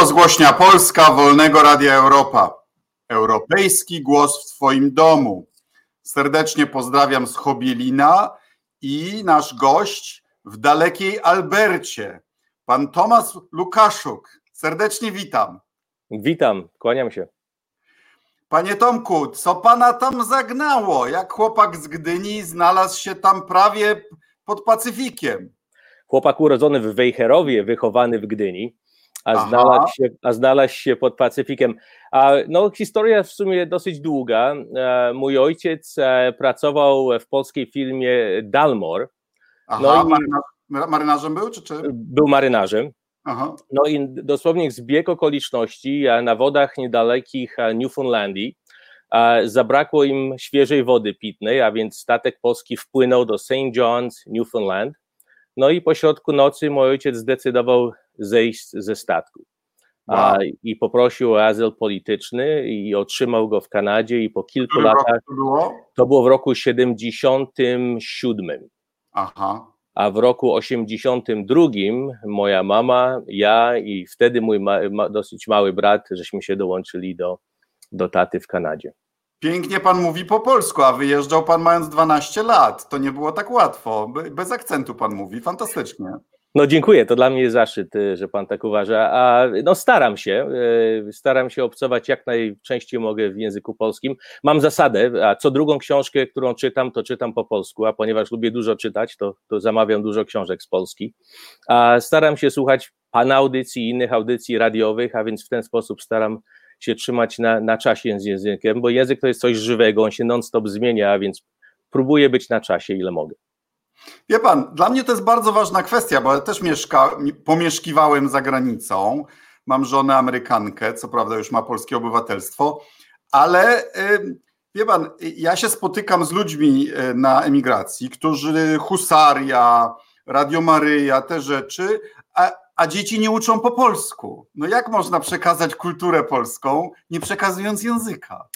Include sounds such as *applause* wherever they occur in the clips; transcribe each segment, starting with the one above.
rozgłośnia Polska Wolnego Radia Europa. Europejski głos w Twoim domu. Serdecznie pozdrawiam z Chobielina i nasz gość w dalekiej Albercie, pan Tomasz Lukaszuk. Serdecznie witam. Witam, kłaniam się. Panie Tomku, co pana tam zagnało? Jak chłopak z Gdyni znalazł się tam prawie pod Pacyfikiem? Chłopak urodzony w Wejherowie, wychowany w Gdyni a znalazł, się, a znalazł się pod Pacyfikiem. A, no, historia w sumie dosyć długa. E, mój ojciec e, pracował w polskiej filmie Dalmor. Aha, no i, marynarzem był? Czy, czy? Był marynarzem. Aha. No i dosłownie zbieg okoliczności na wodach niedalekich Newfoundlandii zabrakło im świeżej wody pitnej, a więc statek polski wpłynął do St. John's, Newfoundland. No i po środku nocy mój ojciec zdecydował zejść ze statku. Wow. I poprosił o azyl polityczny i otrzymał go w Kanadzie i po kilku latach. To było? to było w roku 77. Aha. A w roku 82 moja mama, ja i wtedy mój ma, ma, dosyć mały brat, żeśmy się dołączyli do, do taty w Kanadzie. Pięknie pan mówi po polsku, a wyjeżdżał pan mając 12 lat. To nie było tak łatwo. Bez akcentu pan mówi. Fantastycznie. No dziękuję, to dla mnie jest zaszczyt, y, że pan tak uważa. A no staram się, y, staram się obcować jak najczęściej mogę w języku polskim. Mam zasadę, a co drugą książkę, którą czytam, to czytam po polsku, a ponieważ lubię dużo czytać, to, to zamawiam dużo książek z Polski. A staram się słuchać pana audycji i innych audycji radiowych, a więc w ten sposób staram się trzymać na, na czasie z językiem, bo język to jest coś żywego, on się non-stop zmienia, a więc próbuję być na czasie, ile mogę. Wie pan, dla mnie to jest bardzo ważna kwestia, bo ja też mieszka, pomieszkiwałem za granicą. Mam żonę Amerykankę, co prawda już ma polskie obywatelstwo, ale wie pan, ja się spotykam z ludźmi y, na emigracji, którzy husaria, Radio Maryja, te rzeczy, a, a dzieci nie uczą po polsku. No jak można przekazać kulturę polską, nie przekazując języka?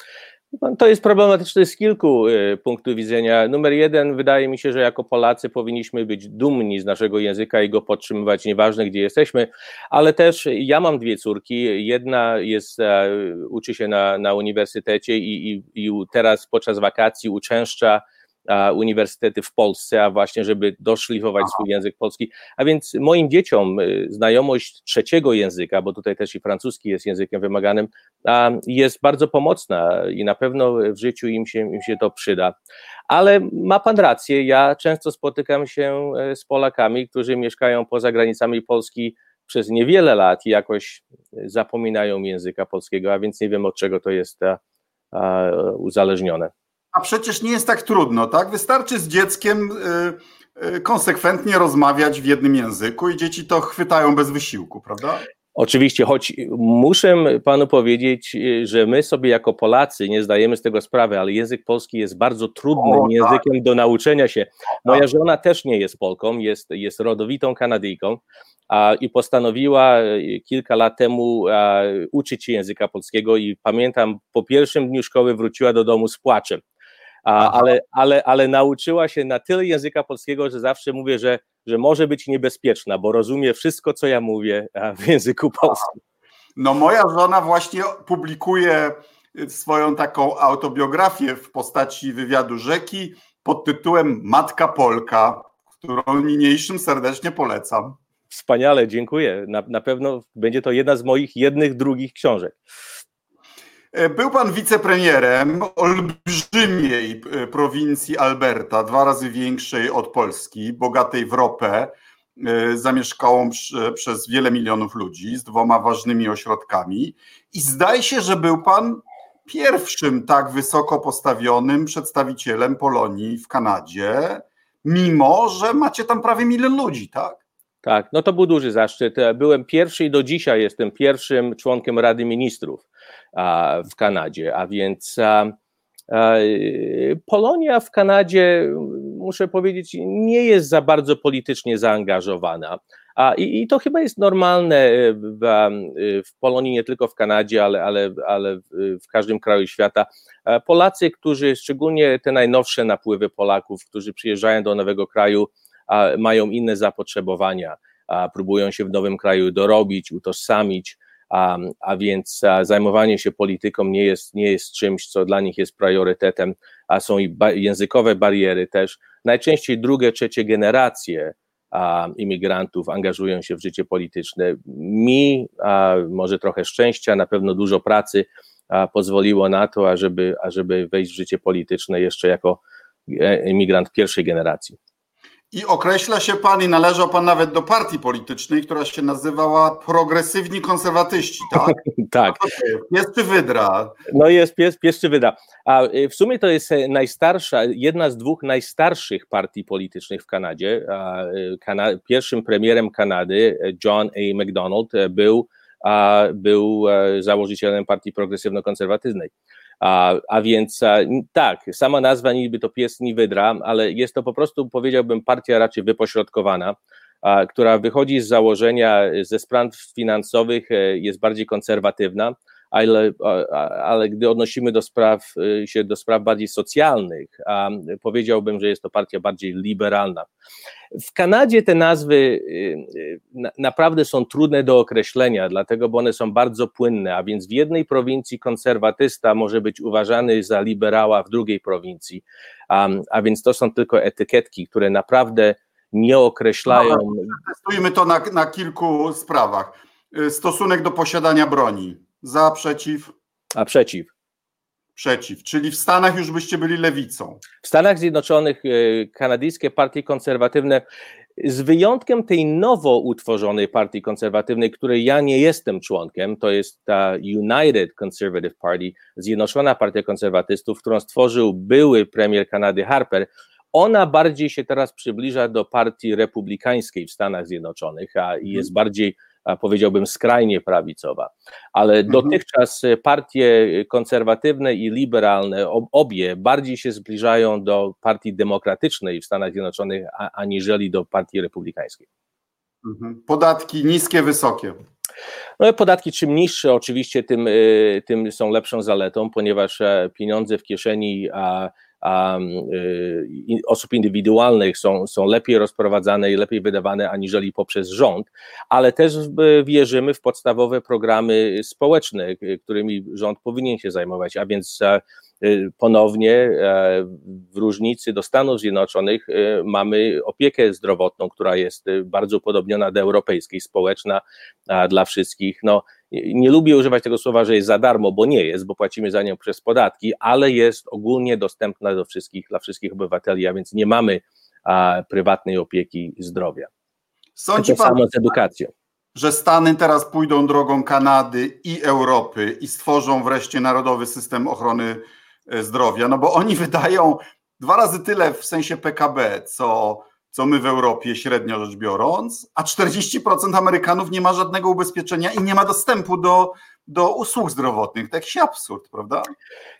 To jest problematyczne z kilku y, punktów widzenia. Numer jeden, wydaje mi się, że jako Polacy powinniśmy być dumni z naszego języka i go podtrzymywać, nieważne gdzie jesteśmy, ale też ja mam dwie córki. Jedna jest, e, uczy się na, na uniwersytecie i, i, i teraz podczas wakacji uczęszcza uniwersytety w Polsce, a właśnie, żeby doszlifować swój język polski. A więc moim dzieciom y, znajomość trzeciego języka, bo tutaj też i francuski jest językiem wymaganym, jest bardzo pomocna i na pewno w życiu im się, im się to przyda. Ale ma pan rację, ja często spotykam się e, z Polakami, którzy mieszkają poza granicami Polski przez niewiele lat i jakoś zapominają języka polskiego, a więc nie wiem od czego to jest uzależnione. A przecież nie jest tak trudno, tak? Wystarczy z dzieckiem y, y, konsekwentnie rozmawiać w jednym języku i dzieci to chwytają bez wysiłku, prawda? Oczywiście, choć muszę panu powiedzieć, że my sobie jako Polacy nie zdajemy z tego sprawy, ale język polski jest bardzo trudnym o, tak. językiem tak. do nauczenia się. Moja tak. żona też nie jest Polką, jest, jest rodowitą Kanadyjką a, i postanowiła kilka lat temu a, uczyć się języka polskiego i pamiętam, po pierwszym dniu szkoły wróciła do domu z płaczem ale, ale, ale nauczyła się na tyle języka polskiego, że zawsze mówię, że, że może być niebezpieczna, bo rozumie wszystko, co ja mówię *laughs* w języku polskim. No moja żona właśnie publikuje swoją taką autobiografię w postaci wywiadu rzeki pod tytułem Matka Polka, którą niniejszym serdecznie polecam. Wspaniale, dziękuję. Na, na pewno będzie to jedna z moich jednych, drugich książek. E, był pan wicepremierem olbrzymiej e, prowincji Alberta, dwa razy większej od Polski, bogatej w ropę, e, zamieszkałą przez wiele milionów ludzi, z dwoma ważnymi ośrodkami. I zdaje się, że był pan pierwszym tak wysoko postawionym przedstawicielem Polonii w Kanadzie, mimo że macie tam prawie milion ludzi, tak? Tak, no to był duży zaszczyt. Byłem pierwszy i do dzisiaj jestem pierwszym członkiem Rady Ministrów w Kanadzie, a więc Polonia w Kanadzie, muszę powiedzieć, nie jest za bardzo politycznie zaangażowana. I, I, to chyba jest normalne w, w Polonii, nie tylko w Kanadzie, ale, ale, ale w każdym kraju świata. Polacy, którzy, szczególnie te najnowsze napływy Polaków, którzy przyjeżdżają do nowego kraju, mają inne zapotrzebowania, próbują się w nowym kraju dorobić, utożsamić a, a więc zajmowanie się polityką nie jest, nie jest czymś, co dla nich jest priorytetem, a są i ba językowe bariery też. Najczęściej drugie, trzecie generacje a, imigrantów angażują się w życie polityczne. Mi a, może trochę szczęścia, na pewno dużo pracy a, pozwoliło na to, ażeby, ażeby wejść w życie polityczne jeszcze jako e, imigrant pierwszej generacji. I określa się pan i należał pan nawet do partii politycznej, która się nazywała Progresywni Konserwatyści, tak? *laughs* tak. Pies czy wydra? No jest pies, pies czy wydra. A y, w sumie to jest e, najstarsza, jedna z dwóch najstarszych partii politycznych w Kanadzie. Y, pierwszym premierem Kanady, e, John A. MacDonald, e, był, był założycielem partii progresywno-konserwatywnej. A, a więc tak, sama nazwa niby to pies, ni wydra, ale jest to po prostu, powiedziałbym, partia raczej wypośrodkowana, która wychodzi z założenia, ze spraw finansowych, e, jest bardziej konserwatywna, ale, ale gdy odnosimy do spraw, y, się do spraw bardziej socjalnych, powiedziałbym, że jest to partia bardziej liberalna. W Kanadzie te nazwy y, y, naprawdę są trudne do określenia, dlatego, bo one są bardzo płynne, a więc w jednej prowincji konserwatysta może być uważany za liberała w drugiej prowincji, a więc to są tylko etykietki, które naprawdę nie określają. No, testujmy to na, na kilku sprawach. Stosunek do posiadania broni. Za, przeciw? A przeciw. Przeciw, czyli w Stanach już byście byli lewicą. W Stanach Zjednoczonych e, kanadyjskie partie konserwatywne, z wyjątkiem tej nowo utworzonej partii konserwatywnej, której ja nie jestem członkiem, to jest ta United Conservative Party, Zjednoczona Partia Konserwatystów, którą stworzył były premier Kanady Harper, ona bardziej się teraz przybliża do partii republikańskiej w Stanach Zjednoczonych a, jest mhm. bardziej powiedziałbym skrajnie prawicowa, ale mhm. dotychczas partie konserwatywne i liberalne, obie bardziej się zbliżają do partii demokratycznej w Stanach Zjednoczonych, aniżeli do partii republikańskiej. Mhm. Podatki niskie, wysokie. No, podatki czym niższe, oczywiście, tym, y, tym są lepszą zaletą, ponieważ e, pieniądze w kieszeni a osób indywidualnych są, są lepiej rozprowadzane i lepiej wydawane aniżeli poprzez rząd, ale też wierzymy w podstawowe programy społeczne, y, którymi rząd powinien się zajmować, a więc e, y, ponownie e, w różnicy do Stanów Zjednoczonych mamy opiekę zdrowotną, która jest bardzo podobniona do europejskiej, społeczna dla wszystkich. No, nie lubię używać tego słowa, że jest za darmo, bo nie jest, bo płacimy za nią przez podatki, ale jest ogólnie dostępna do wszystkich, dla wszystkich obywateli, a więc nie mamy a, prywatnej opieki zdrowia. Sądzi to samo z edukacją. Że Stany teraz pójdą drogą Kanady i Europy i stworzą wreszcie narodowy system ochrony e, zdrowia, no bo oni wydają dwa razy tyle w sensie PKB, co co my w Europie średnio rzecz biorąc, a 40% Amerykanów nie ma żadnego ubezpieczenia i nie ma dostępu do, do usług zdrowotnych. To jakiś absurd, prawda?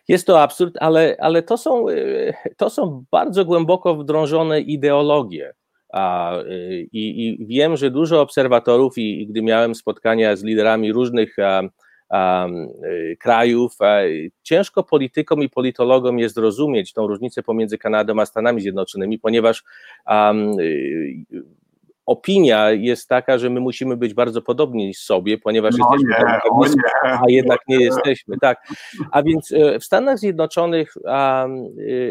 Jest to absurd, ale, ale to, są, y, to są bardzo głęboko wdrążone ideologie. A, y, i, I wiem, że dużo obserwatorów, i, i gdy miałem spotkania z liderami różnych a, krajów. Ciężko politykom i politologom jest zrozumieć tą różnicę pomiędzy Kanadą a Stanami Zjednoczonymi, ponieważ y, opinia jest taka, że my musimy być bardzo podobni sobie, ponieważ no jesteśmy nie, blisko, a jednak nie jesteśmy. Tak. A więc y, w Stanach Zjednoczonych um,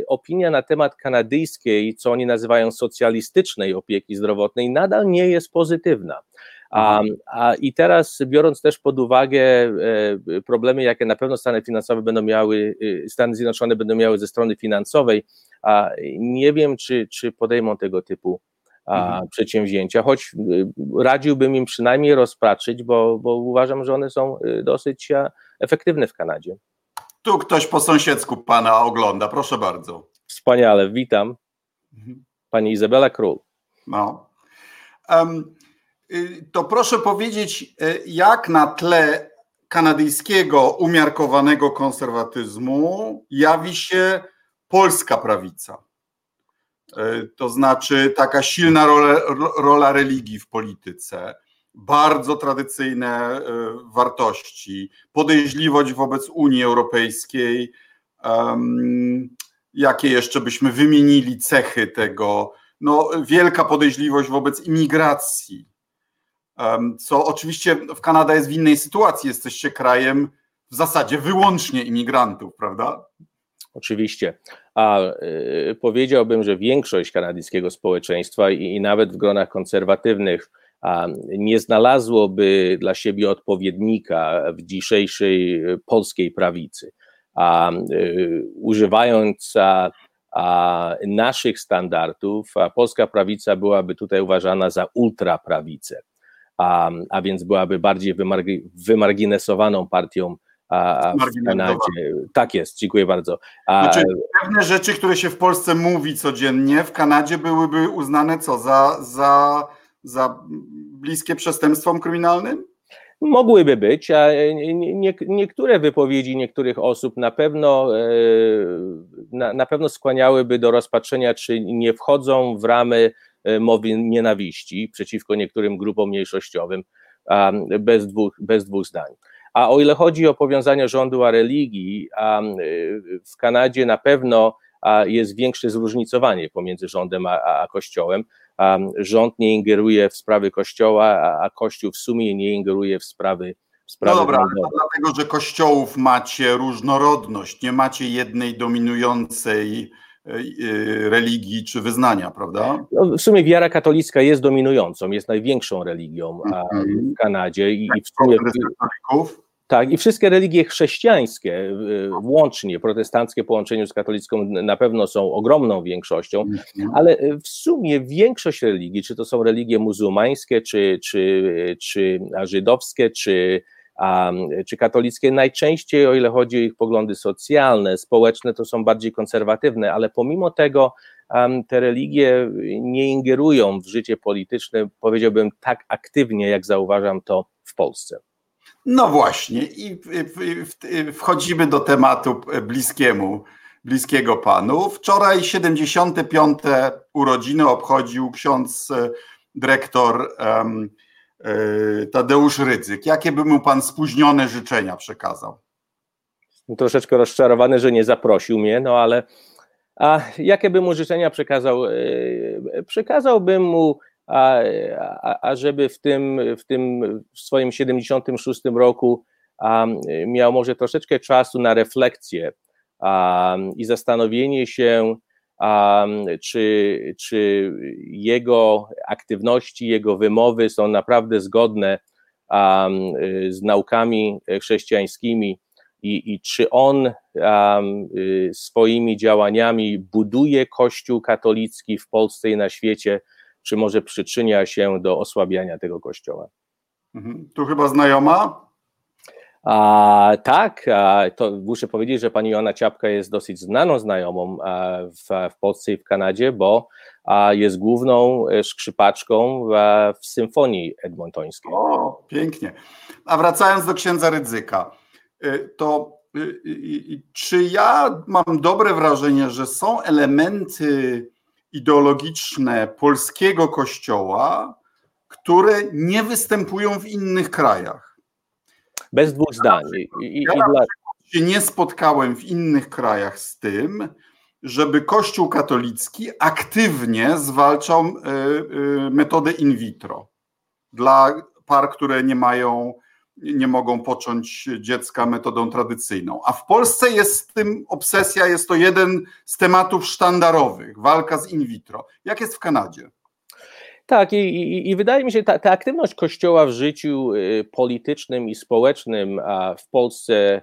opinia na temat kanadyjskiej, co oni nazywają socjalistycznej opieki zdrowotnej, nadal nie jest pozytywna. A, a, I teraz, biorąc też pod uwagę e, problemy, jakie na pewno Stany finansowe będą miały, y, Stany Zjednoczone będą miały ze strony finansowej, a nie wiem, czy, czy podejmą tego typu mhm. przedsięwzięcia, choć y, radziłbym im przynajmniej rozpatrzyć, bo, bo uważam, że one są dosyć efektywne w Kanadzie. Tu ktoś po sąsiedzku pana ogląda, proszę bardzo. Wspaniale, witam. Mhm. Pani Izabela Król. No. Um, to proszę powiedzieć, y, jak na tle kanadyjskiego umiarkowanego konserwatyzmu jawi się polska prawica? Y, to znaczy taka silna rola, rola religii w polityce, bardzo tradycyjne wartości, podejrzliwość wobec Unii Europejskiej. Jakie jeszcze byśmy wymienili cechy tego? No, wielka podejrzliwość wobec imigracji co oczywiście w Kanada jest w innej sytuacji. Jesteście krajem w zasadzie wyłącznie imigrantów, prawda? Oczywiście. A y, powiedziałbym, że większość kanadyjskiego społeczeństwa i, i nawet w gronach konserwatywnych a, nie znalazłoby dla siebie odpowiednika w dzisiejszej polskiej prawicy. A, y, używając a, a, naszych standardów, a polska prawica byłaby tutaj uważana za ultraprawicę, a, a więc byłaby bardziej wymargi, wymarginesowaną partią w Kanadzie. Tak jest, dziękuję bardzo. A, znaczy, pewne rzeczy, które się w Polsce mówi codziennie, w Kanadzie byłyby uznane co? Za, za, za bliskie przestępstwom kryminalnym? Mogłyby być, a nie, niektóre wypowiedzi niektórych osób na pewno, e, na, na pewno skłaniałyby do rozpatrzenia, czy nie wchodzą w ramy mowy nienawiści przeciwko niektórym grupom mniejszościowym bez dwóch, bez dwóch zdań. A o ile chodzi o powiązanie rządu a religii, a w Kanadzie na pewno jest większe zróżnicowanie pomiędzy rządem a, a Kościołem. Rząd nie ingeruje w sprawy Kościoła, a, Kościół w sumie nie ingeruje w sprawy no dobra, ale dlatego, że kościołów macie różnorodność, nie macie jednej dominującej religii czy wyznania, prawda? No, w sumie wiara katolicka jest dominującą, jest największą religią -hmm. w Kanadzie i, i w sumie. Tak, i wszystkie religie chrześcijańskie, y, łącznie protestanckie w połączeniu z katolicką, na pewno są ogromną większością, mhm. ale w sumie większość religii, czy to są religie muzułmańskie, czy, czy, czy żydowskie, czy, czy katolickie, najczęściej, o ile chodzi o ich poglądy socjalne, społeczne, to są bardziej konserwatywne, ale pomimo tego te religie nie ingerują w życie polityczne, powiedziałbym, tak aktywnie, jak zauważam to w Polsce. No właśnie, i wchodzimy do tematu bliskiemu, bliskiego panu. Wczoraj 75. urodziny obchodził ksiądz e, dyrektor um, Tadeusz Rydzyk. Jakie by mu pan spóźnione życzenia przekazał? Troszeczkę rozczarowany, że nie zaprosił mnie, no ale a jakie by mu życzenia przekazał? E, przekazałbym mu a, a, a żeby w tym, w tym w swoim 76 roku a, miał może troszeczkę czasu na refleksję i zastanowienie się, czy, czy jego aktywności, jego wymowy są naprawdę zgodne z naukami chrześcijańskimi i, i czy on swoimi działaniami buduje Kościół katolicki w Polsce i na świecie, czy może przyczynia się do osłabiania tego kościoła. Mhm. Tu chyba znajoma? A, tak, a, to muszę powiedzieć, że pani Joanna Ciapka jest dosyć znaną znajomą w, w Polsce i w Kanadzie, bo a, jest główną e, skrzypaczką w, w symfonii edmontońskiej. O, pięknie. A wracając do księdza Rydzyka, e, to e, czy ja mam dobre wrażenie, że są elementy ideologiczne polskiego kościoła, które nie występują w innych krajach. Bez dwóch zdań. I, i, ja dla... się nie spotkałem w innych krajach z tym, żeby Kościół katolicki aktywnie zwalczał y, y, metodę in vitro dla par, które nie mają nie mogą począć dziecka metodą tradycyjną. A w Polsce jest z tym obsesja, jest to jeden z tematów sztandarowych, walka z in vitro. Jak jest w Kanadzie? Tak, i, i, i, wydaje mi się, ta, ta aktywność Kościoła w życiu y, politycznym i społecznym a w Polsce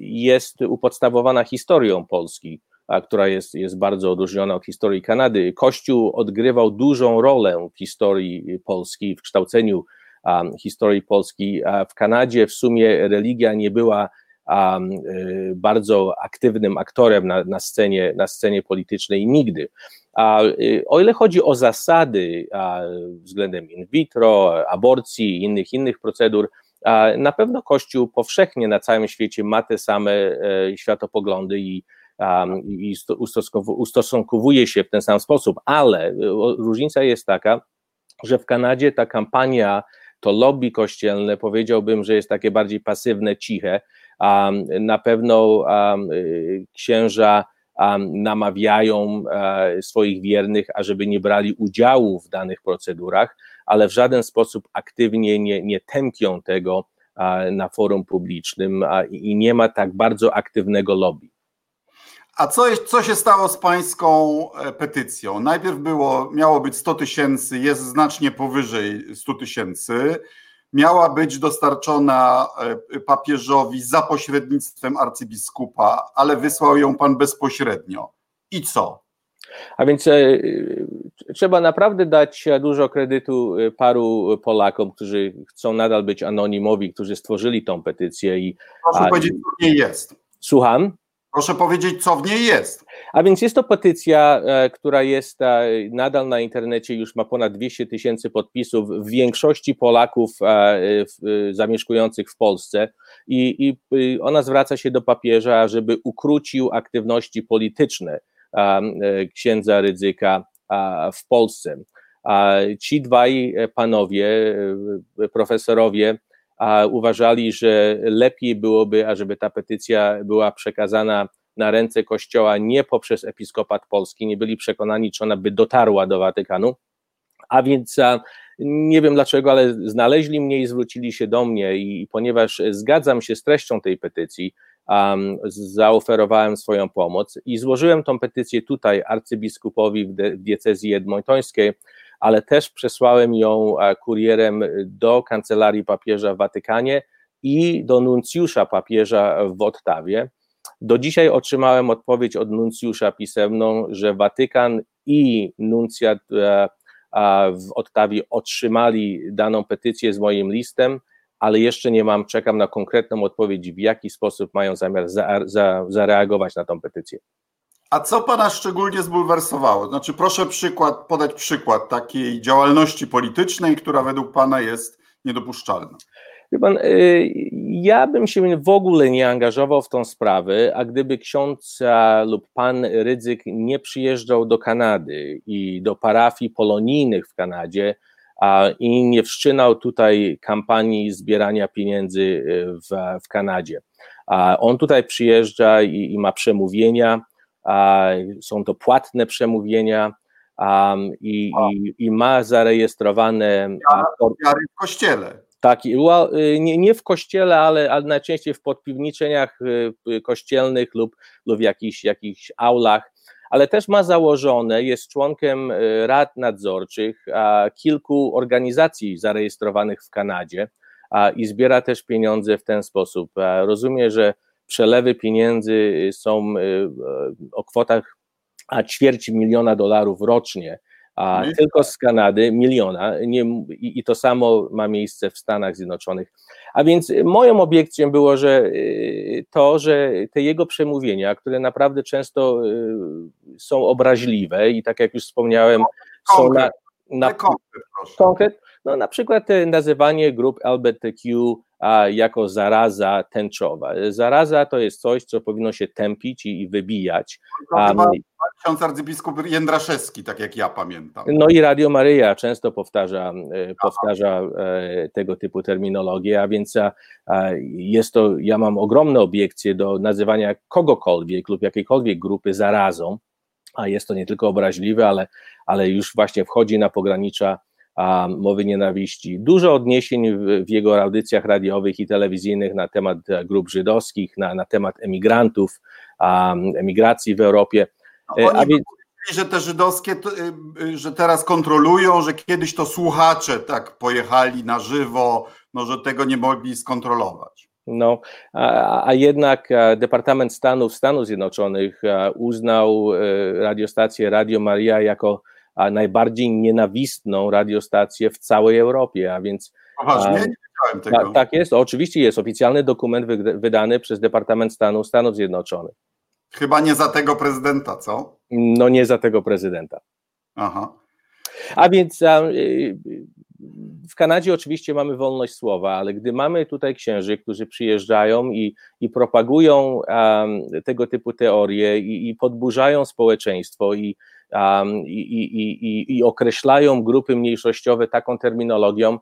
jest upodstawowana historią Polski, która jest, jest bardzo odróżniona od historii Kanady. Kościół odgrywał dużą rolę w historii Polski, w kształceniu historii Polski. W Kanadzie w sumie religia nie była y, bardzo aktywnym aktorem na, na, scenie, na scenie politycznej nigdy. Y, o ile chodzi o zasady względem in vitro, aborcji i innych, innych procedur, na pewno Kościół powszechnie na całym świecie ma te same e, światopoglądy i, i ustosunkowuje się w ten sam sposób, ale różnica jest taka, że w Kanadzie ta kampania to lobby kościelne powiedziałbym, że jest takie bardziej pasywne, ciche. Na pewno y, księża namawiają e, swoich wiernych, ażeby nie brali udziału w danych procedurach, ale w żaden sposób aktywnie nie, nie tępią tego na forum publicznym i nie ma tak bardzo aktywnego lobby. A co, co się stało z pańską e, petycją? Najpierw było, miało być 100 tysięcy, jest znacznie powyżej 100 tysięcy. Miała być dostarczona e, papieżowi za pośrednictwem arcybiskupa, ale wysłał ją pan bezpośrednio. I co? A więc e, trzeba naprawdę dać dużo kredytu paru Polakom, którzy chcą nadal być anonimowi, którzy stworzyli tą petycję. I, Proszę a, powiedzieć, co nie jest. Słucham? Proszę powiedzieć, co w niej jest. A więc jest to petycja, e, która jest e, nadal na internecie, już ma ponad 200 tysięcy podpisów, w większości Polaków e, zamieszkujących w Polsce. I, I ona zwraca się do papieża, żeby ukrócił aktywności polityczne księdza Rydzyka w Polsce. Ci dwaj panowie, profesorowie, uważali, że lepiej byłoby, ażeby ta petycja była przekazana na ręce Kościoła nie poprzez Episkopat Polski, nie byli przekonani, czy ona by dotarła do Watykanu, a więc nie wiem dlaczego, ale znaleźli mnie i zwrócili się do mnie i ponieważ zgadzam się z treścią tej petycji, um, zaoferowałem swoją pomoc i złożyłem tą petycję tutaj arcybiskupowi w, de, w diecezji edmontońskiej, ale też przesłałem ją kurierem do kancelarii papieża w Watykanie i do nuncjusza papieża w Ottawie. Do dzisiaj otrzymałem odpowiedź od nuncjusza pisemną, że Watykan i nuncjat e, w Ottawie otrzymali daną petycję z moim listem, ale jeszcze nie mam, czekam na konkretną odpowiedź, w jaki sposób mają zamiar za, za, zareagować na tą petycję. A co pana szczególnie zbulwersowało? Znaczy, proszę przykład, podać przykład takiej działalności politycznej, która według pana jest niedopuszczalna. Wie pan, y, ja bym się w ogóle nie angażował w tą sprawę, a gdyby ksiądz lub pan Rydzyk nie przyjeżdżał do Kanady i do parafii polonijnych w Kanadzie i nie wszczynał tutaj kampanii zbierania pieniędzy y, w, w Kanadzie. On tutaj przyjeżdża i, i ma przemówienia, są to płatne przemówienia um, i, i, i, ma zarejestrowane. Wiary w kościele. Tak, nie, nie w kościele, ale, ale najczęściej w podpiwniczeniach y, y, kościelnych lub, lub w jakichś, jakichś aulach, ale też ma założone, jest członkiem y, rad nadzorczych kilku organizacji zarejestrowanych w Kanadzie i zbiera też pieniądze w ten sposób. Rozumiem, że przelewy pieniędzy y, są y, y, o kwotach a ćwierć miliona dolarów rocznie, a no tylko z Kanady miliona. Nie, i, i, to samo ma miejsce w Stanach Zjednoczonych. A więc moją obiekcją było, że to, że te jego przemówienia, które naprawdę często są obraźliwe i tak jak już wspomniałem, są na, na konkret, no na przykład nazywanie grup LGBTQ jako zaraza tęczowa. Zaraza to jest coś, co powinno się tępić i, wybijać. Ksiądz arcybiskup Jędraszewski, tak jak ja pamiętam. No i Radio Maryja często powtarza, e, powtarza e, tego typu terminologię, a więc jest to, ja mam ogromne obiekcje do nazywania kogokolwiek lub jakiejkolwiek grupy zarazą, a jest to nie tylko obraźliwe, ale, ale już właśnie wchodzi na pogranicza mowy nienawiści. Dużo odniesień w, w, jego audycjach radiowych i telewizyjnych na temat grup żydowskich, na, na temat emigrantów, emigracji w Europie. No, oni A więc... że te żydowskie, y, że teraz kontrolują, że kiedyś to słuchacze tak pojechali na żywo, no że tego nie mogli skontrolować. No, a, a, jednak Departament Stanów Stanów Zjednoczonych uznał e, radiostację Radio Maria jako a najbardziej nienawistną radiostację w całej Europie, a więc Poważnie? Nie tego. Tak, tak jest, oczywiście jest oficjalny dokument wydany przez Departament Stanu Stanów Zjednoczonych. Chyba nie za tego prezydenta, co? No nie za tego prezydenta. Aha. A więc y, w Kanadzie oczywiście mamy wolność słowa, ale gdy mamy tutaj księży, którzy przyjeżdżają i, i propagują um, tego typu teorie i, i podburzają społeczeństwo i i, i, i, i określają grupy mniejszościowe taką terminologią,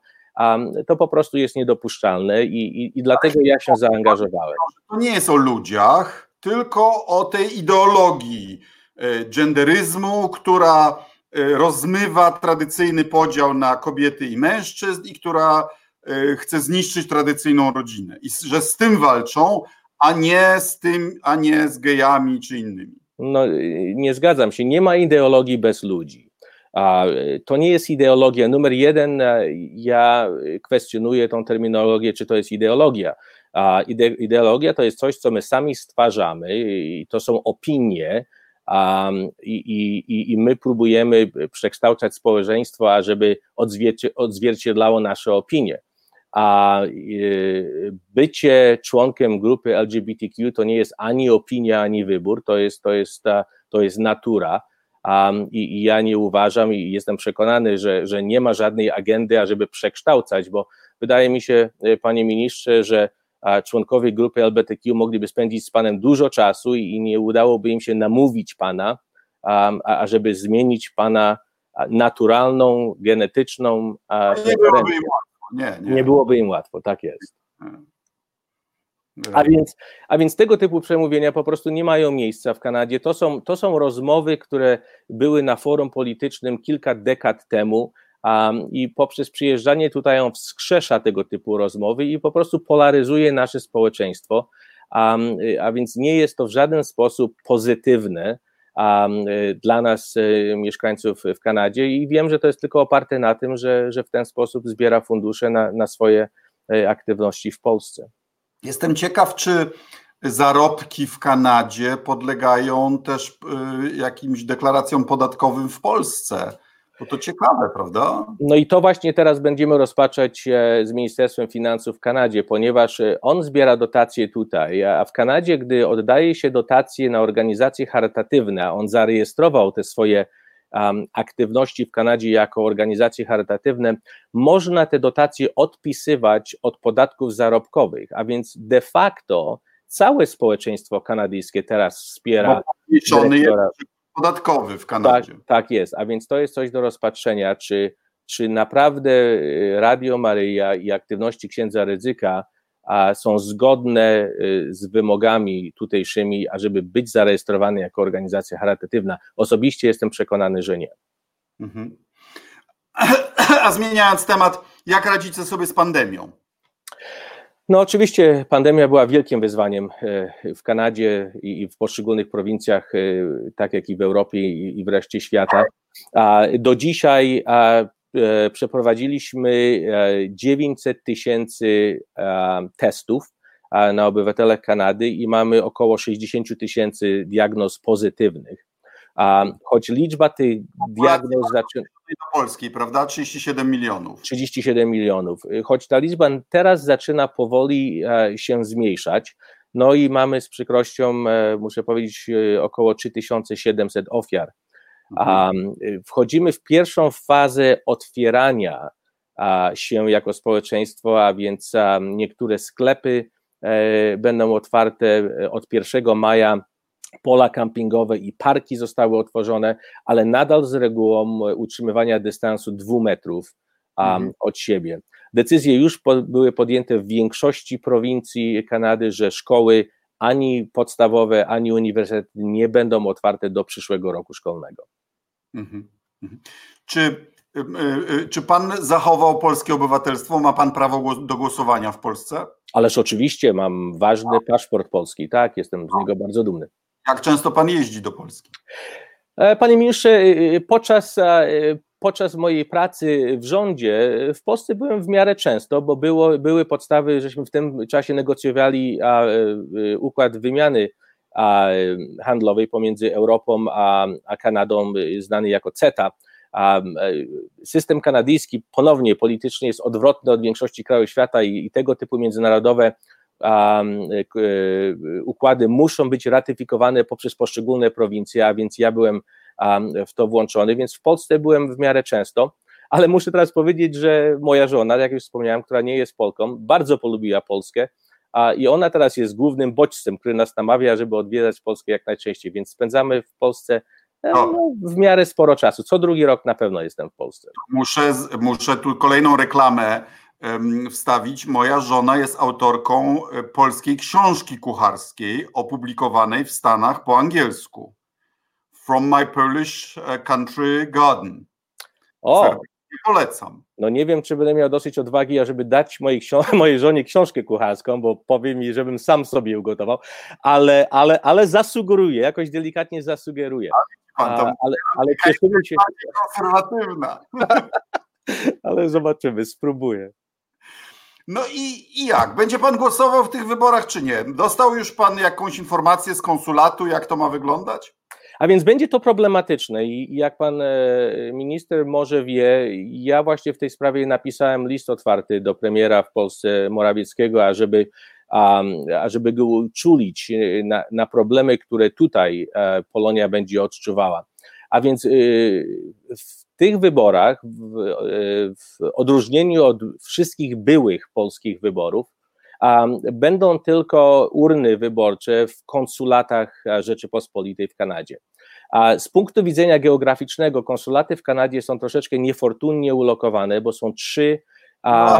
to po prostu jest niedopuszczalne i, i, i dlatego ja się zaangażowałem. To nie jest o ludziach, tylko o tej ideologii e, genderyzmu, która rozmywa tradycyjny podział na kobiety i mężczyzn i która chce zniszczyć tradycyjną rodzinę i że z tym walczą, a nie z tym, a nie z gejami czy innymi. No, nie zgadzam się. Nie ma ideologii bez ludzi. To nie jest ideologia. Numer jeden, ja kwestionuję tą terminologię, czy to jest ideologia. Ideologia to jest coś, co my sami stwarzamy, i to są opinie, i, i, i my próbujemy przekształcać społeczeństwo, ażeby odzwierciedlało nasze opinie a y, bycie członkiem grupy LGBTQ to nie jest ani opinia, ani wybór, to jest, to jest, to jest natura. Um, i, i, ja nie uważam i jestem przekonany, że, że nie ma żadnej agendy, ażeby przekształcać, bo wydaje mi się, y, panie ministrze, że członkowie grupy LGBTQ mogliby spędzić z panem dużo czasu i, i nie udałoby im się namówić pana, um, ażeby zmienić pana naturalną, genetyczną. nie byłoby im nie, nie. nie byłoby im łatwo, tak jest. A więc, a więc tego typu przemówienia po prostu nie mają miejsca w Kanadzie. To są, to są rozmowy, które były na forum politycznym kilka dekad temu. Um, I poprzez przyjeżdżanie tutaj on wskrzesza tego typu rozmowy i po prostu polaryzuje nasze społeczeństwo. Um, a więc nie jest to w żaden sposób pozytywne dla nas, y, mieszkańców w Kanadzie, i wiem, że to jest tylko oparte na tym, że, że w ten sposób zbiera fundusze na, na swoje y, aktywności w Polsce. Jestem ciekaw, czy zarobki w Kanadzie podlegają też y, jakimś deklaracjom podatkowym w Polsce. Bo to ciekawe, prawda? No i to właśnie teraz będziemy rozpatrzeć e, z Ministerstwem Finansów w Kanadzie, ponieważ e, on zbiera dotacje tutaj, a w Kanadzie, gdy oddaje się dotacje na organizacje charytatywne, a on zarejestrował te swoje um, aktywności w Kanadzie jako organizacje charytatywne, można te dotacje odpisywać od podatków zarobkowych, a więc de facto całe społeczeństwo kanadyjskie teraz wspiera. Dyrektora, podatkowy w Kanadzie. Tak, tak jest, a więc to jest coś do rozpatrzenia, czy, czy naprawdę y, Radio Maryja i aktywności księdza Ryzyka są zgodne y, z wymogami tutejszymi, ażeby być zarejestrowany jako organizacja charytatywna. Osobiście jestem przekonany, że nie. Mhm. *clears throat* A zmieniając temat, jak radzicie sobie z pandemią? No oczywiście pandemia była wielkim wyzwaniem e, w Kanadzie i w poszczególnych prowincjach, e, tak jak i w Europie i wreszcie świata. Do dzisiaj e, przeprowadziliśmy 900 tysięcy testów na obywatelach Kanady i mamy około 60 tysięcy diagnoz pozytywnych. Choć liczba tych diagnoz zaczyna. Do Polski, prawda? 37 milionów. 37 milionów. Choć ta liczba teraz zaczyna powoli e, się zmniejszać. No i mamy z przykrością, e, muszę powiedzieć, e, około 3700 ofiar. Mhm. Wchodzimy w pierwszą fazę otwierania się jako społeczeństwo, a więc niektóre sklepy będą otwarte od 1 maja pola kampingowe i parki zostały otworzone, ale nadal z regułą utrzymywania dystansu dwóch metrów um, od siebie. Decyzje już po, były podjęte w większości prowincji Kanady, że szkoły ani podstawowe, ani uniwersytety nie będą otwarte do przyszłego roku szkolnego. Mhm. Mhm. Czy, y, y, czy pan zachował polskie obywatelstwo? Ma pan prawo do głosowania w Polsce? Ależ oczywiście, mam ważny paszport polski, tak, jestem z niego bardzo dumny. Jak często pan jeździ do Polski? E, panie ministrze, y, y, podczas, podczas mojej pracy w rządzie w Polsce byłem w miarę często, bo było, były podstawy, żeśmy w tym czasie negocjowali a, układ wymiany a, handlowej pomiędzy Europą a, a Kanadą, znany jako CETA. A, system kanadyjski ponownie politycznie jest odwrotny od większości krajów świata i, i tego typu międzynarodowe E, układy muszą być ratyfikowane poprzez poszczególne prowincje, a więc ja byłem w to włączony, więc w Polsce byłem w miarę często, ale muszę teraz powiedzieć, że moja żona, jak już wspomniałem, która nie jest Polką, bardzo polubiła Polskę i ona teraz jest głównym bodźcem, który nas namawia, żeby odwiedzać Polskę jak najczęściej, więc spędzamy w Polsce e, no, w miarę sporo czasu. Co drugi rok na pewno jestem w Polsce. Muszę, muszę tu kolejną reklamę wstawić. Moja żona jest autorką e, polskiej książki kucharskiej opublikowanej w Stanach po angielsku. from my Polish uh, country garden. O, Serdecznie polecam. no nie wiem, czy będę miał dosyć odwagi, ażeby dać mojej, *laughs* mojej żonie książkę kucharską, bo powie mi, żebym sam sobie ugotował, ale, ale, ale zasugeruję, jakoś delikatnie zasugeruję. Pan A, ale, ale cieszymy się, konserwatywna. *laughs* ale zobaczymy, spróbuję. No i, i jak? Będzie pan głosował w tych wyborach, czy nie? Dostał już pan jakąś informację z konsulatu, jak to ma wyglądać? A więc będzie to problematyczne i jak pan e, minister może wie, ja właśnie w tej sprawie napisałem list otwarty do premiera w Polsce Morawieckiego, ażeby, um, ażeby go uczulić e, na, na problemy, które tutaj e, Polonia będzie odczuwała. A więc w tych wyborach, w, e, w odróżnieniu od wszystkich byłych polskich wyborów, um, będą tylko urny wyborcze w konsulatach Rzeczypospolitej w Kanadzie. A z punktu widzenia geograficznego, konsulaty w Kanadzie są troszeczkę niefortunnie ulokowane, bo są trzy. A,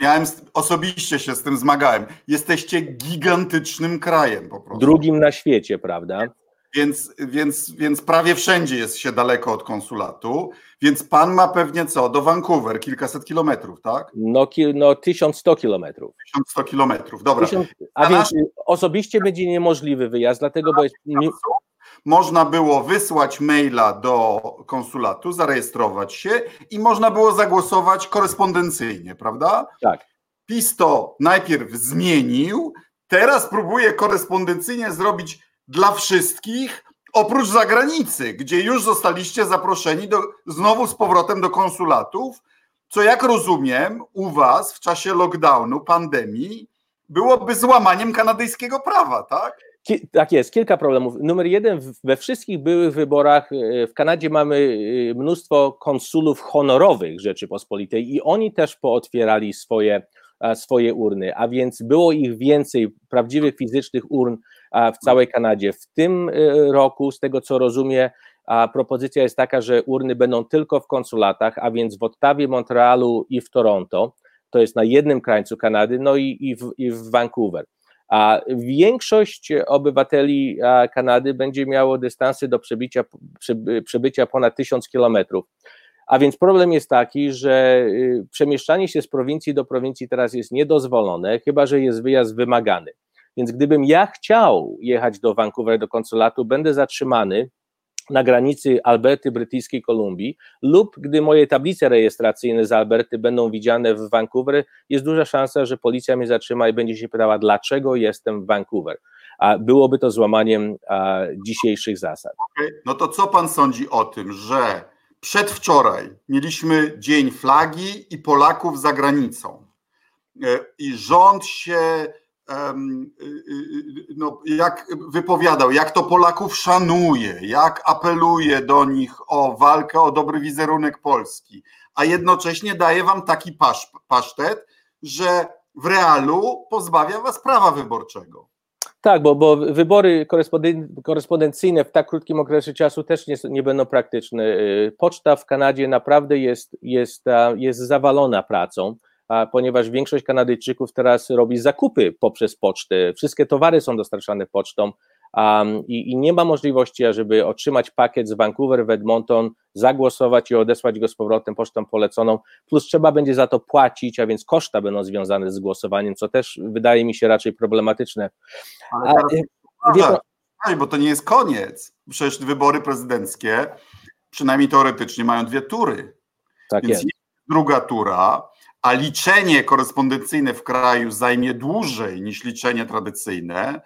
Miałem osobiście się z tym zmagałem. Jesteście gigantycznym krajem po prostu. drugim na świecie, prawda? Więc, więc, więc prawie wszędzie jest się daleko od konsulatu. Więc pan ma pewnie co? Do Vancouver, kilkaset kilometrów, tak? No, ki- no 1100 kilometrów. 1100 kilometrów. Dobra. Tysiąc- A więc y, osobiście będzie niemożliwy wyjazd, dlatego bo jest, Można było wysłać maila do konsulatu, zarejestrować się i można było zagłosować korespondencyjnie, prawda? tak. PiS to najpierw zmienił, teraz próbuje korespondencyjnie zrobić dla wszystkich, oprócz zagranicy, gdzie już zostaliście zaproszeni do, znowu z powrotem do konsulatów, co jak rozumiem u was w czasie lockdownu, pandemii, byłoby złamaniem kanadyjskiego prawa, tak? Tak jest, kilka problemów. Numer jeden, we wszystkich byłych wyborach e, w Kanadzie mamy e, mnóstwo konsulów honorowych Rzeczypospolitej i oni też pootwierali swoje, swoje urny, a więc było ich więcej prawdziwych fizycznych urn w całej Kanadzie. W tym e, roku, z tego co rozumiem, a propozycja jest taka, że urny będą tylko w konsulatach, a więc w Ottawie, Montrealu i w Toronto. To jest na jednym krańcu Kanady, no i, i, w, i w Vancouver. A większość obywateli Kanady będzie miało dystansy do przebicia, prze- przebycia ponad 1000 kilometrów. A więc problem jest taki, że y, przemieszczanie się z prowincji do prowincji teraz jest niedozwolone, chyba że jest wyjazd wymagany. Więc gdybym ja chciał jechać do Vancouver, do konsulatu, będę zatrzymany na granicy Alberty, Brytyjskiej Kolumbii, lub gdy moje tablice rejestracyjne z Alberty będą widziane w Vancouver, jest duża szansa, że policja mnie zatrzyma i będzie się pytała, dlaczego jestem w Vancouver. A byłoby to złamaniem a, dzisiejszych zasad. No to co pan sądzi o tym, że przedwczoraj mieliśmy Dzień Flagi i Polaków za granicą E, i rząd się no, jak wypowiadał, jak to Polaków szanuje, jak apeluje do nich o walkę o dobry wizerunek Polski, a jednocześnie daje wam taki pasz, pasztet, że w realu pozbawia was prawa wyborczego. Tak, bo, bo wybory koresponden- korespondencyjne w tak krótkim okresie czasu też nie, nie będą praktyczne. Y, Poczta w Kanadzie naprawdę jest, jest, jest zawalona pracą, ponieważ większość Kanadyjczyków teraz robi zakupy poprzez pocztę. Wszystkie towary są dostarczane pocztą i, nie ma możliwości, żeby otrzymać pakiet z Vancouver w Edmonton, zagłosować i odesłać go z powrotem pocztą poleconą, plus trzeba będzie za to płacić, a więc koszta będą związane z głosowaniem, co też wydaje mi się raczej problematyczne. Ale A, teraz y, Uważaj, wie pan- uważaj, bo to nie jest koniec. Przecież wybory prezydenckie, przynajmniej teoretycznie, mają dwie tury. Tak Więc jest. Druga tura, a liczenie korespondencyjne w kraju zajmie dłużej niż liczenie tradycyjne,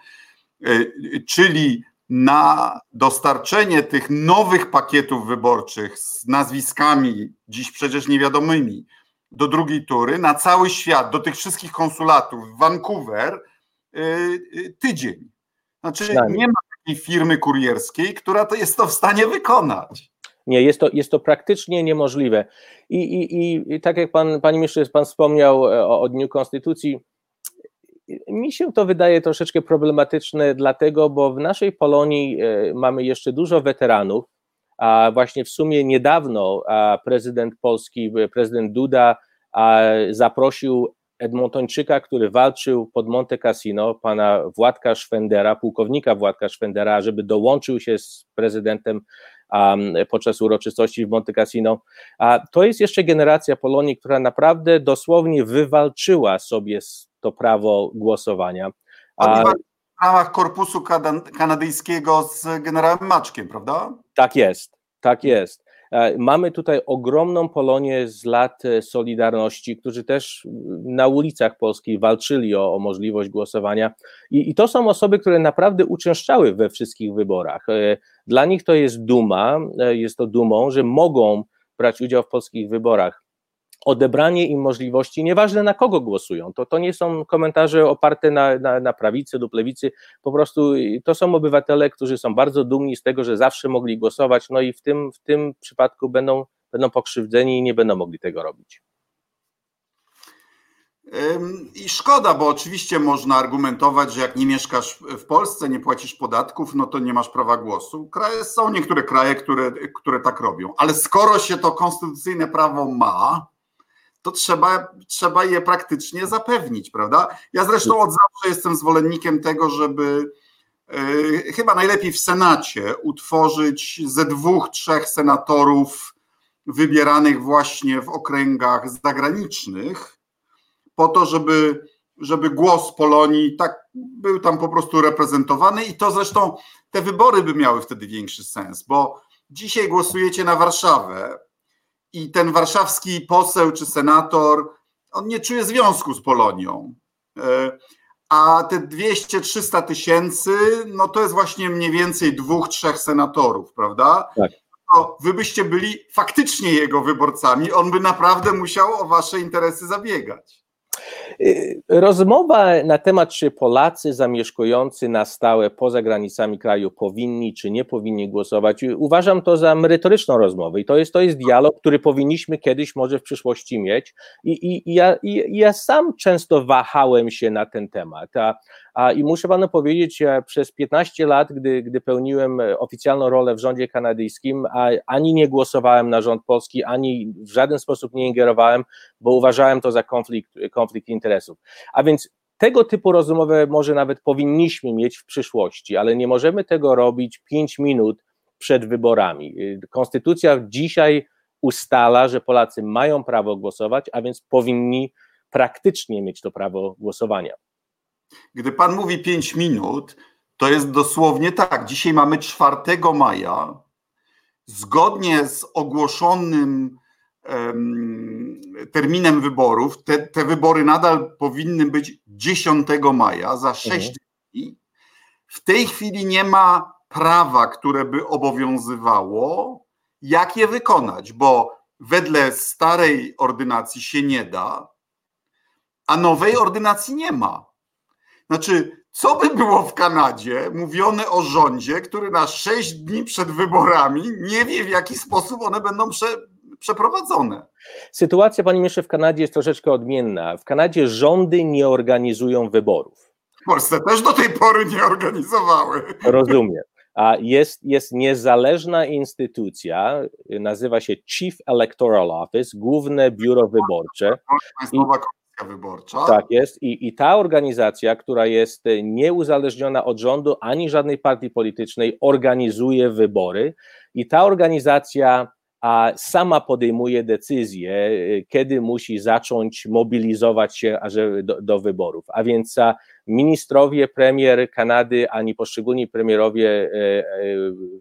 y, czyli na dostarczenie tych nowych pakietów wyborczych z nazwiskami dziś przecież niewiadomymi do drugiej tury, na cały świat, do tych wszystkich konsulatów w Vancouver y, y, tydzień. Znaczy nie ma takiej firmy kurierskiej, która to jest to w stanie wykonać. Nie, jest to, jest to praktycznie niemożliwe. I, i, i, tak jak pan, panie ministrze, pan wspomniał e, o, o Dniu Konstytucji, mi się to wydaje troszeczkę problematyczne, dlatego, bo w naszej Polonii e, mamy jeszcze dużo weteranów, a właśnie w sumie niedawno prezydent Polski, prezydent Duda, zaprosił Edmontończyka, który walczył pod Monte Cassino, pana Władka Szwendera, pułkownika Władka Szwendera, żeby dołączył się z prezydentem podczas uroczystości w Monte Cassino. A to jest jeszcze generacja Polonii, która naprawdę dosłownie wywalczyła sobie to prawo głosowania. A, w ramach korpusu kanadyjskiego z generałem Maczkiem, prawda? Tak jest, tak jest. E, mamy tutaj ogromną Polonię z lat e, Solidarności, którzy też na ulicach polskich walczyli o, o możliwość głosowania. I, I, to są osoby, które naprawdę uczęszczały we wszystkich wyborach. E, dla nich to jest duma, jest to dumą, że mogą brać udział w polskich wyborach odebranie im możliwości, nieważne na kogo głosują, to, to nie są komentarze oparte na, na, na prawicy lub lewicy, po prostu to są obywatele, którzy są bardzo dumni z tego, że zawsze mogli głosować, no i w tym, w tym przypadku będą, będą pokrzywdzeni i nie będą mogli tego robić. I szkoda, bo oczywiście można argumentować, że jak nie mieszkasz w Polsce, nie płacisz podatków, no to nie masz prawa głosu. Kraje, są niektóre kraje, które, które tak robią, ale skoro się to konstytucyjne prawo ma, to trzeba, trzeba je praktycznie zapewnić, prawda? Ja zresztą od zawsze jestem zwolennikiem tego, żeby yy, chyba najlepiej w Senacie utworzyć ze dwóch, trzech senatorów wybieranych właśnie w okręgach zagranicznych, po to, żeby, żeby głos Polonii tak był tam po prostu reprezentowany i to zresztą te wybory by miały wtedy większy sens, bo dzisiaj głosujecie na Warszawę, i ten warszawski poseł czy senator, on nie czuje związku z Polonią. E, a te 200-300 tysięcy, no to jest właśnie mniej więcej dwóch, trzech senatorów, prawda? Tak. To wy byście byli faktycznie jego wyborcami, on by naprawdę musiał o wasze interesy zabiegać. Y, rozmowa na temat, czy Polacy zamieszkujący na stałe poza granicami kraju powinni czy nie powinni głosować, uważam to za merytoryczną rozmowę i to jest, to jest dialog, który powinniśmy kiedyś może w przyszłości mieć. I, i, i ja, i, ja sam często wahałem się na ten temat, a, I muszę panu powiedzieć, przez 15 lat, gdy, gdy pełniłem oficjalną rolę w rządzie kanadyjskim, ani nie głosowałem na rząd polski, ani w żaden sposób nie ingerowałem, bo uważałem to za konflikt, konflikt interesów. A więc tego typu rozmowę może nawet powinniśmy mieć w przyszłości, ale nie możemy tego robić 5 minut przed wyborami. Konstytucja dzisiaj ustala, że Polacy mają prawo głosować, a więc powinni praktycznie mieć to prawo głosowania. Gdy pan mówi 5 minut, to jest dosłownie tak. Dzisiaj mamy 4 maja. Zgodnie z ogłoszonym um, terminem wyborów, te, te, wybory nadal powinny być 10 maja, za 6 mhm. dni. W tej chwili nie ma prawa, które by obowiązywało, jak je wykonać, bo wedle starej ordynacji się nie da, a nowej ordynacji nie ma. Znaczy, co by było w Kanadzie mówione o rządzie, który na sześć dni przed wyborami nie wie, w jaki sposób one będą prze, przeprowadzone? Sytuacja, panie ministrze, w Kanadzie jest troszeczkę odmienna. W Kanadzie rządy nie organizują wyborów. W Polsce też do tej pory nie organizowały. Rozumiem. A jest, jest niezależna instytucja, nazywa się Chief Electoral Office, Główne Biuro Wyborcze. I, Wyborcza. Tak jest. I, I ta organizacja, która jest nieuzależniona od rządu ani żadnej partii politycznej, organizuje wybory. I ta organizacja a sama podejmuje decyzję, kiedy musi zacząć mobilizować się do, do wyborów. A więc ministrowie, premier Kanady, ani poszczególni premierowie e, e,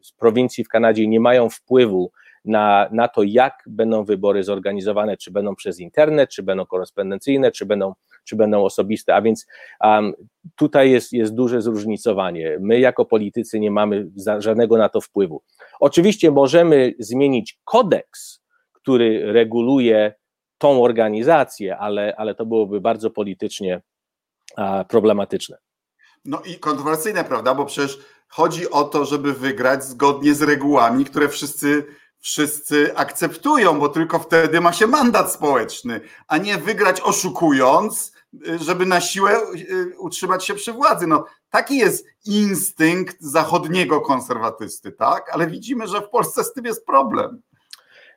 z prowincji w Kanadzie nie mają wpływu na, na to, jak będą wybory zorganizowane, czy będą przez internet, czy będą korespondencyjne, czy będą, czy będą osobiste. A więc um, tutaj jest, jest duże zróżnicowanie. My, jako politycy, nie mamy żadnego na to wpływu. Oczywiście możemy zmienić kodeks, który reguluje tą organizację, ale, ale to byłoby bardzo politycznie problematyczne. No i kontrowersyjne, prawda? Bo przecież chodzi o to, żeby wygrać zgodnie z regułami, które wszyscy wszyscy akceptują, bo tylko wtedy ma się mandat społeczny, a nie wygrać oszukując, żeby na siłę y, utrzymać się przy władzy. No, taki jest instynkt zachodniego konserwatysty, tak? Ale widzimy, że w Polsce z tym jest problem.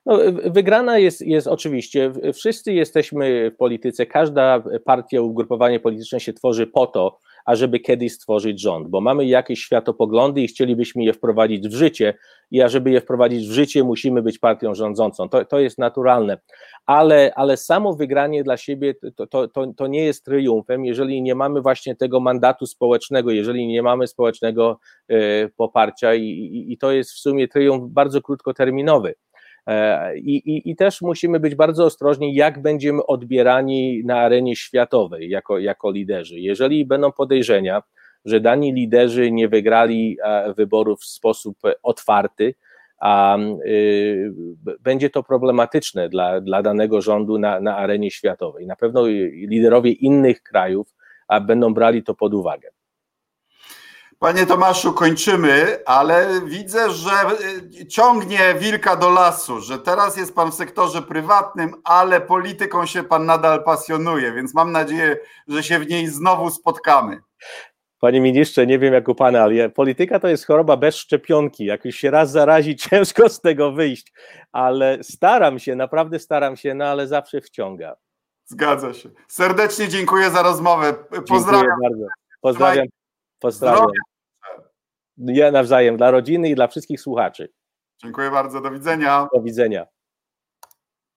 No, wygrana jest, jest oczywiście, wszyscy jesteśmy w polityce, każda partia, ugrupowanie polityczne się tworzy po to, ażeby kiedyś stworzyć rząd, bo mamy jakieś światopoglądy i chcielibyśmy je wprowadzić w życie i ażeby je wprowadzić w życie, musimy być partią rządzącą. To, to jest naturalne, ale, ale samo wygranie dla siebie to, to, to, to nie jest triumfem, jeżeli nie mamy właśnie tego mandatu społecznego, jeżeli nie mamy społecznego y, poparcia i, i, i to jest w sumie triumf bardzo krótkoterminowy. E, I, i, I, też musimy być bardzo ostrożni, jak będziemy odbierani na arenie światowej jako, jako liderzy. Jeżeli będą podejrzenia, że dani liderzy nie wygrali e, wyborów w sposób otwarty, a y, będzie to problematyczne dla, dla danego rządu na, na arenie światowej. Na pewno liderowie innych krajów a będą brali to pod uwagę. Panie Tomaszu, kończymy, ale widzę, że y, ciągnie wilka do lasu, że teraz jest pan w sektorze prywatnym, ale polityką się pan nadal pasjonuje, więc mam nadzieję, że się w niej znowu spotkamy. Panie ministrze, nie wiem jak u pana, ale polityka to jest choroba bez szczepionki. Jak już się raz zarazi, *laughs* ciężko z tego wyjść, ale staram się, naprawdę staram się, no ale zawsze wciąga. Zgadza się. Serdecznie dziękuję za rozmowę. Pozdrawiam. Dziękuję bardzo. Pozdrawiam. Pozdrawiam. Ja nawzajem dla rodziny i dla wszystkich słuchaczy. Dziękuję bardzo. Do widzenia. Do widzenia.